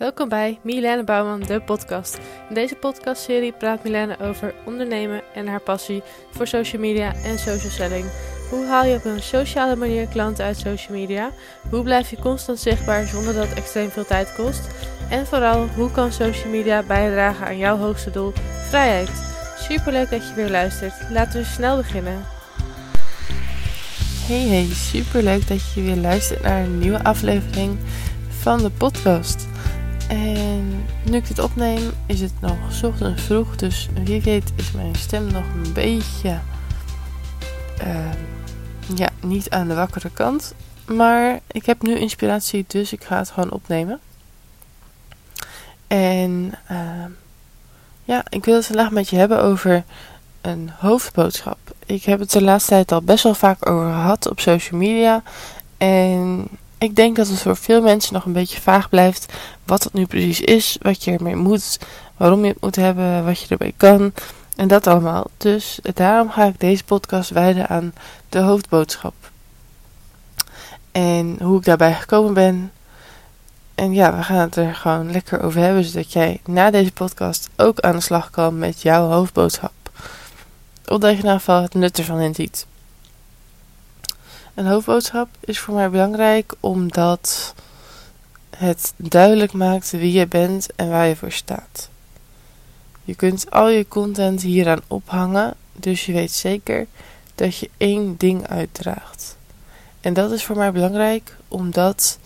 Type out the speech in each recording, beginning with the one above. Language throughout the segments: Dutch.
Welkom bij Milene Bouwman, de podcast. In deze podcastserie praat Milene over ondernemen en haar passie voor social media en social selling. Hoe haal je op een sociale manier klanten uit social media? Hoe blijf je constant zichtbaar zonder dat het extreem veel tijd kost? En vooral, hoe kan social media bijdragen aan jouw hoogste doel, vrijheid? Superleuk dat je weer luistert. Laten we snel beginnen. Hey hey, superleuk dat je weer luistert naar een nieuwe aflevering van de podcast. En nu ik dit opneem is het nog ochtends vroeg, dus wie weet is mijn stem nog een beetje uh, ja, niet aan de wakkere kant. Maar ik heb nu inspiratie, dus ik ga het gewoon opnemen. En uh, ja, ik wil het vandaag met je hebben over een hoofdboodschap. Ik heb het de laatste tijd al best wel vaak over gehad op social media. En ik denk dat het voor veel mensen nog een beetje vaag blijft wat het nu precies is, wat je ermee moet, waarom je het moet hebben, wat je ermee kan en dat allemaal. Dus daarom ga ik deze podcast wijden aan de hoofdboodschap. En hoe ik daarbij gekomen ben. En ja, we gaan het er gewoon lekker over hebben, zodat jij na deze podcast ook aan de slag kan met jouw hoofdboodschap. Opdat je in ieder geval het nut ervan inziet. Een hoofdboodschap is voor mij belangrijk omdat het duidelijk maakt wie je bent en waar je voor staat. Je kunt al je content hieraan ophangen, dus je weet zeker dat je één ding uitdraagt. En dat is voor mij belangrijk omdat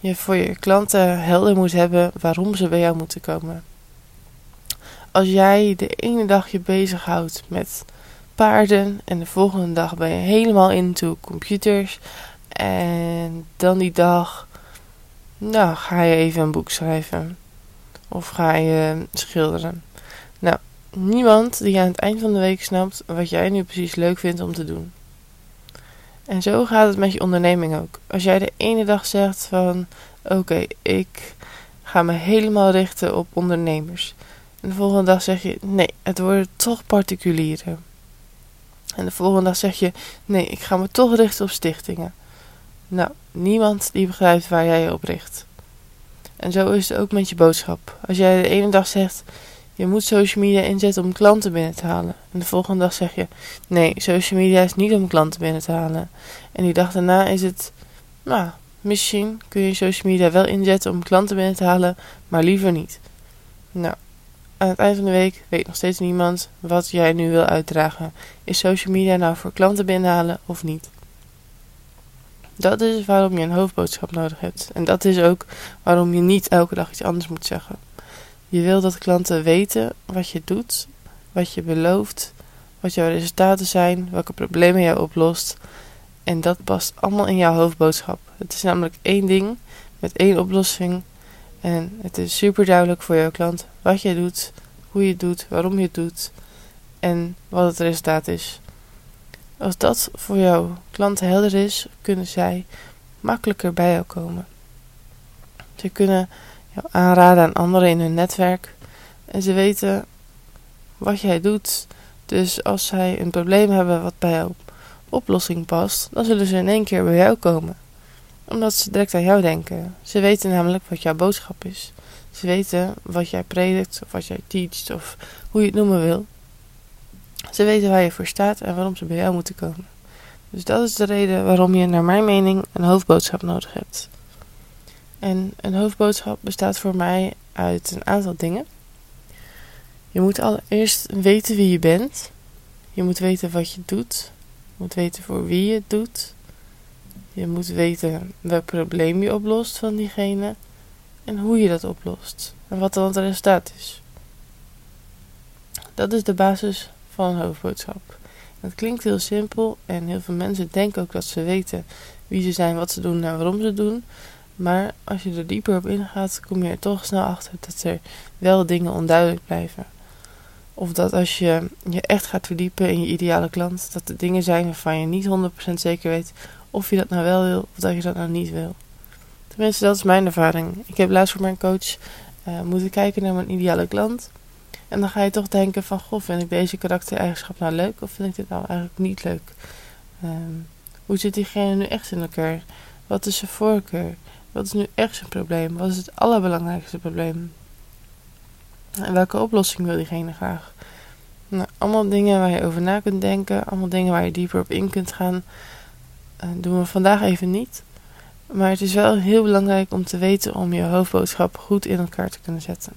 je voor je klanten helder moet hebben waarom ze bij jou moeten komen. Als jij de ene dag je bezighoudt met paarden. En de volgende dag ben je helemaal into computers. En dan die dag, nou, ga je even een boek schrijven. Of ga je schilderen. Nou, niemand die aan het eind van de week snapt wat jij nu precies leuk vindt om te doen. En zo gaat het met je onderneming ook. Als jij de ene dag zegt van, oké, ik ga me helemaal richten op ondernemers. En de volgende dag zeg je, nee, het worden toch particulieren. En de volgende dag zeg je: Nee, ik ga me toch richten op stichtingen. Nou, niemand die begrijpt waar jij je op richt. En zo is het ook met je boodschap. Als jij de ene dag zegt: Je moet social media inzetten om klanten binnen te halen. En de volgende dag zeg je: Nee, social media is niet om klanten binnen te halen. En die dag daarna is het: Nou, misschien kun je social media wel inzetten om klanten binnen te halen, maar liever niet. Nou, aan het eind van de week weet nog steeds niemand wat jij nu wil uitdragen. Is social media nou voor klanten binnenhalen of niet? Dat is waarom je een hoofdboodschap nodig hebt. En dat is ook waarom je niet elke dag iets anders moet zeggen. Je wil dat klanten weten wat je doet, wat je belooft, wat jouw resultaten zijn, welke problemen jij oplost. En dat past allemaal in jouw hoofdboodschap. Het is namelijk één ding met één oplossing en het is super duidelijk voor jouw klant wat je doet, hoe je het doet, waarom je het doet en wat het resultaat is. Als dat voor jouw klant helder is, kunnen zij makkelijker bij jou komen. Ze kunnen jou aanraden aan anderen in hun netwerk en ze weten wat jij doet. Dus als zij een probleem hebben wat bij jouw oplossing past, dan zullen ze in één keer bij jou komen omdat ze direct aan jou denken. Ze weten namelijk wat jouw boodschap is. Ze weten wat jij predikt of wat jij teacht of hoe je het noemen wil. Ze weten waar je voor staat en waarom ze bij jou moeten komen. Dus dat is de reden waarom je, naar mijn mening, een hoofdboodschap nodig hebt. En een hoofdboodschap bestaat voor mij uit een aantal dingen. Je moet allereerst weten wie je bent. Je moet weten wat je doet. Je moet weten voor wie je het doet. Je moet weten welk probleem je oplost van diegene en hoe je dat oplost en wat dan het resultaat is. Dat is de basis van een hoofdboodschap. Het klinkt heel simpel en heel veel mensen denken ook dat ze weten wie ze zijn, wat ze doen en waarom ze doen. Maar als je er dieper op ingaat, kom je er toch snel achter dat er wel dingen onduidelijk blijven. Of dat als je je echt gaat verdiepen in je ideale klant, dat er dingen zijn waarvan je niet 100% zeker weet of je dat nou wel wil of dat je dat nou niet wil. Tenminste, dat is mijn ervaring. Ik heb laatst voor mijn coach uh, moeten kijken naar mijn ideale klant. En dan ga je toch denken van, goh, vind ik deze karaktereigenschap nou leuk of vind ik dit nou eigenlijk niet leuk? Um, hoe zit diegene nu echt in elkaar? Wat is zijn voorkeur? Wat is nu echt zijn probleem? Wat is het allerbelangrijkste probleem? En welke oplossing wil diegene graag? Nou, allemaal dingen waar je over na kunt denken, allemaal dingen waar je dieper op in kunt gaan. Uh, doen we vandaag even niet. Maar het is wel heel belangrijk om te weten om je hoofdboodschap goed in elkaar te kunnen zetten.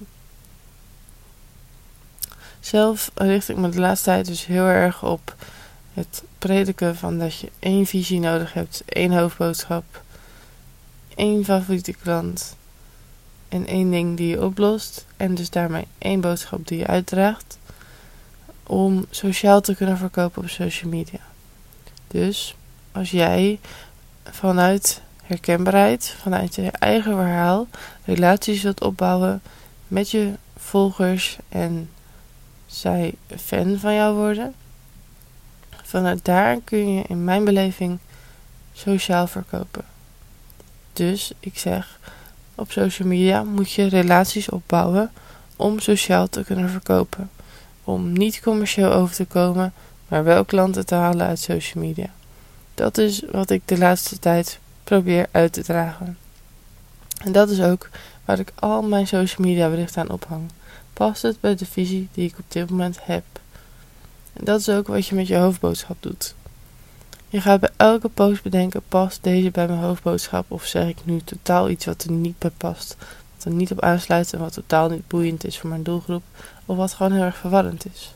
Zelf richt ik me de laatste tijd dus heel erg op het prediken van dat je één visie nodig hebt, één hoofdboodschap, één favoriete klant en één ding die je oplost. En dus daarmee één boodschap die je uitdraagt om sociaal te kunnen verkopen op social media. Dus als jij vanuit herkenbaarheid, vanuit je eigen verhaal, relaties wilt opbouwen met je volgers en zij fan van jou worden, vanuit daar kun je in mijn beleving sociaal verkopen. Dus ik zeg, op social media moet je relaties opbouwen om sociaal te kunnen verkopen. Om niet commercieel over te komen, maar wel klanten te halen uit social media. Dat is wat ik de laatste tijd probeer uit te dragen. En dat is ook waar ik al mijn social media berichten aan ophang. Past het bij de visie die ik op dit moment heb? En dat is ook wat je met je hoofdboodschap doet. Je gaat bij elke post bedenken: past deze bij mijn hoofdboodschap? Of zeg ik nu totaal iets wat er niet bij past? Wat er niet op aansluit en wat totaal niet boeiend is voor mijn doelgroep? Of wat gewoon heel erg verwarrend is?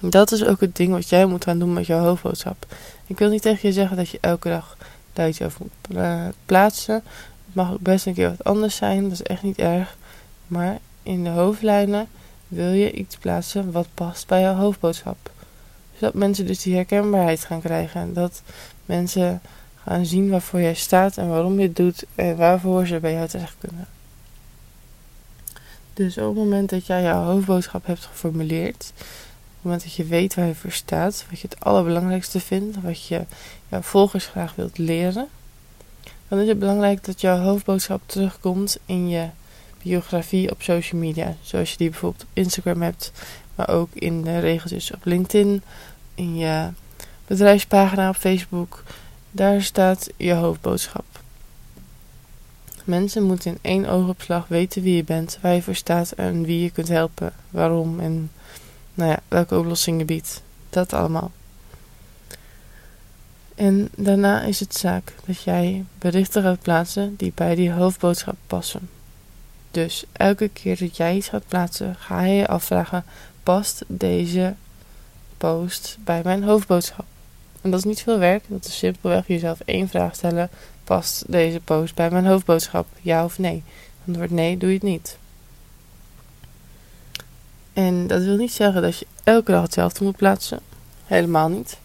Dat is ook het ding wat jij moet gaan doen met jouw hoofdboodschap. Ik wil niet tegen je zeggen dat je elke dag daar over moet plaatsen. Het mag ook best een keer wat anders zijn, dat is echt niet erg. Maar in de hoofdlijnen wil je iets plaatsen wat past bij jouw hoofdboodschap. Zodat mensen dus die herkenbaarheid gaan krijgen. Dat mensen gaan zien waarvoor jij staat en waarom je het doet en waarvoor ze bij jou terecht kunnen. Dus op het moment dat jij jouw hoofdboodschap hebt geformuleerd, het moment dat je weet waar je voor staat, wat je het allerbelangrijkste vindt, wat je jouw volgers graag wilt leren, dan is het belangrijk dat jouw hoofdboodschap terugkomt in je biografie op social media. Zoals je die bijvoorbeeld op Instagram hebt, maar ook in de regeltjes op LinkedIn, in je bedrijfspagina op Facebook. Daar staat je hoofdboodschap. Mensen moeten in één oogopslag weten wie je bent, waar je voor staat en wie je kunt helpen, waarom en nou ja, welke oplossing je biedt. Dat allemaal. En daarna is het zaak dat jij berichten gaat plaatsen die bij die hoofdboodschap passen. Dus elke keer dat jij iets gaat plaatsen, ga je je afvragen: past deze post bij mijn hoofdboodschap? En dat is niet veel werk, dat is simpelweg jezelf één vraag stellen: past deze post bij mijn hoofdboodschap? Ja of nee? Antwoord nee, doe je het niet. En dat wil niet zeggen dat je elke dag hetzelfde moet plaatsen. Helemaal niet.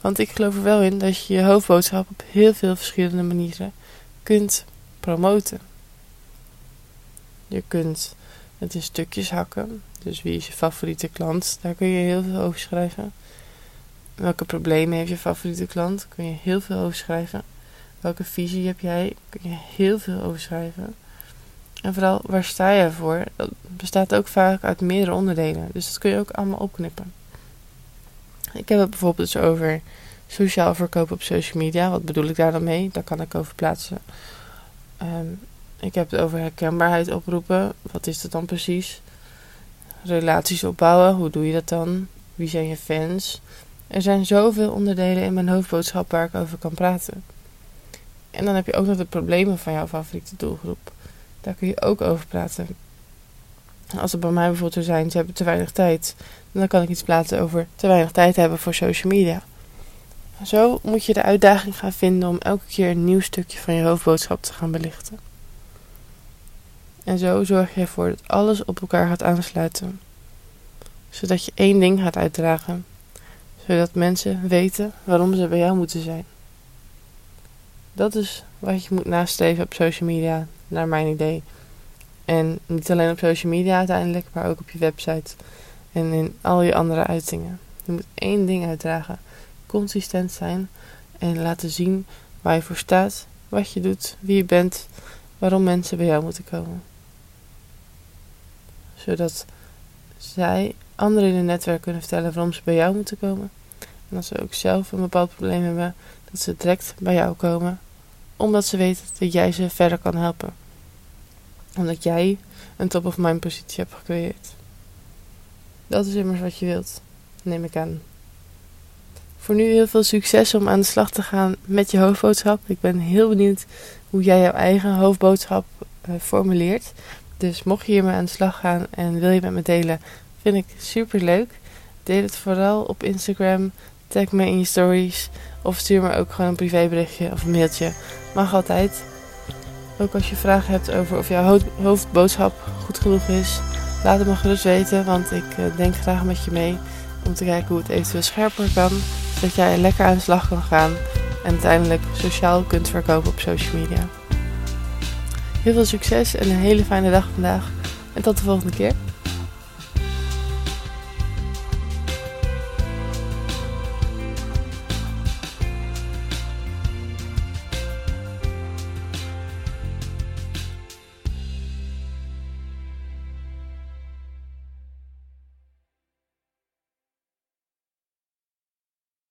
Want ik geloof er wel in dat je je hoofdboodschap op heel veel verschillende manieren kunt promoten. Je kunt het in stukjes hakken. Dus wie is je favoriete klant? Daar kun je heel veel over schrijven. Welke problemen heeft je favoriete klant? Kun je heel veel over schrijven. Welke visie heb jij? Kun je heel veel over schrijven. En vooral, waar sta je voor? Dat bestaat ook vaak uit meerdere onderdelen. Dus dat kun je ook allemaal opknippen. Ik heb het bijvoorbeeld dus over sociaal verkopen op social media. Wat bedoel ik daar dan mee? Daar kan ik over plaatsen. Um, ik heb het over herkenbaarheid oproepen. Wat is dat dan precies? Relaties opbouwen. Hoe doe je dat dan? Wie zijn je fans? Er zijn zoveel onderdelen in mijn hoofdboodschap waar ik over kan praten. En dan heb je ook nog de problemen van jouw favoriete doelgroep. Daar kun je ook over praten. Als het bij mij bijvoorbeeld zo zijn, ze hebben te weinig tijd. Dan kan ik iets plaatsen over te weinig tijd hebben voor social media. Zo moet je de uitdaging gaan vinden om elke keer een nieuw stukje van je hoofdboodschap te gaan belichten. En zo zorg je ervoor dat alles op elkaar gaat aansluiten. Zodat je één ding gaat uitdragen. Zodat mensen weten waarom ze bij jou moeten zijn. Dat is wat je moet nastreven op social media, naar mijn idee. En niet alleen op social media uiteindelijk, maar ook op je website en in al je andere uitingen. Je moet één ding uitdragen: consistent zijn en laten zien waar je voor staat, wat je doet, wie je bent, waarom mensen bij jou moeten komen zodat zij anderen in hun netwerk kunnen vertellen waarom ze bij jou moeten komen. En als ze ook zelf een bepaald probleem hebben, dat ze direct bij jou komen Omdat ze weten dat jij ze verder kan helpen. Omdat jij een top-of-mind positie hebt gecreëerd. Dat is immers wat je wilt, neem ik aan. Voor nu heel veel succes om aan de slag te gaan met je hoofdboodschap. Ik ben heel benieuwd hoe jij jouw eigen hoofdboodschap uh, formuleert. Dus mocht je hiermee aan de slag gaan en wil je met me delen, vind ik super leuk. Deel het vooral op Instagram. Tag me in je stories. Of stuur me ook gewoon een privéberichtje of een mailtje. Mag altijd. Ook als je vragen hebt over of jouw hoofdboodschap goed genoeg is. Laat het me gerust weten, want ik uh, denk graag met je mee. Om te kijken hoe het eventueel scherper kan. Zodat jij lekker aan de slag kan gaan. En uiteindelijk sociaal kunt verkopen op social media. Heel veel succes en een hele fijne dag vandaag. En tot de volgende keer.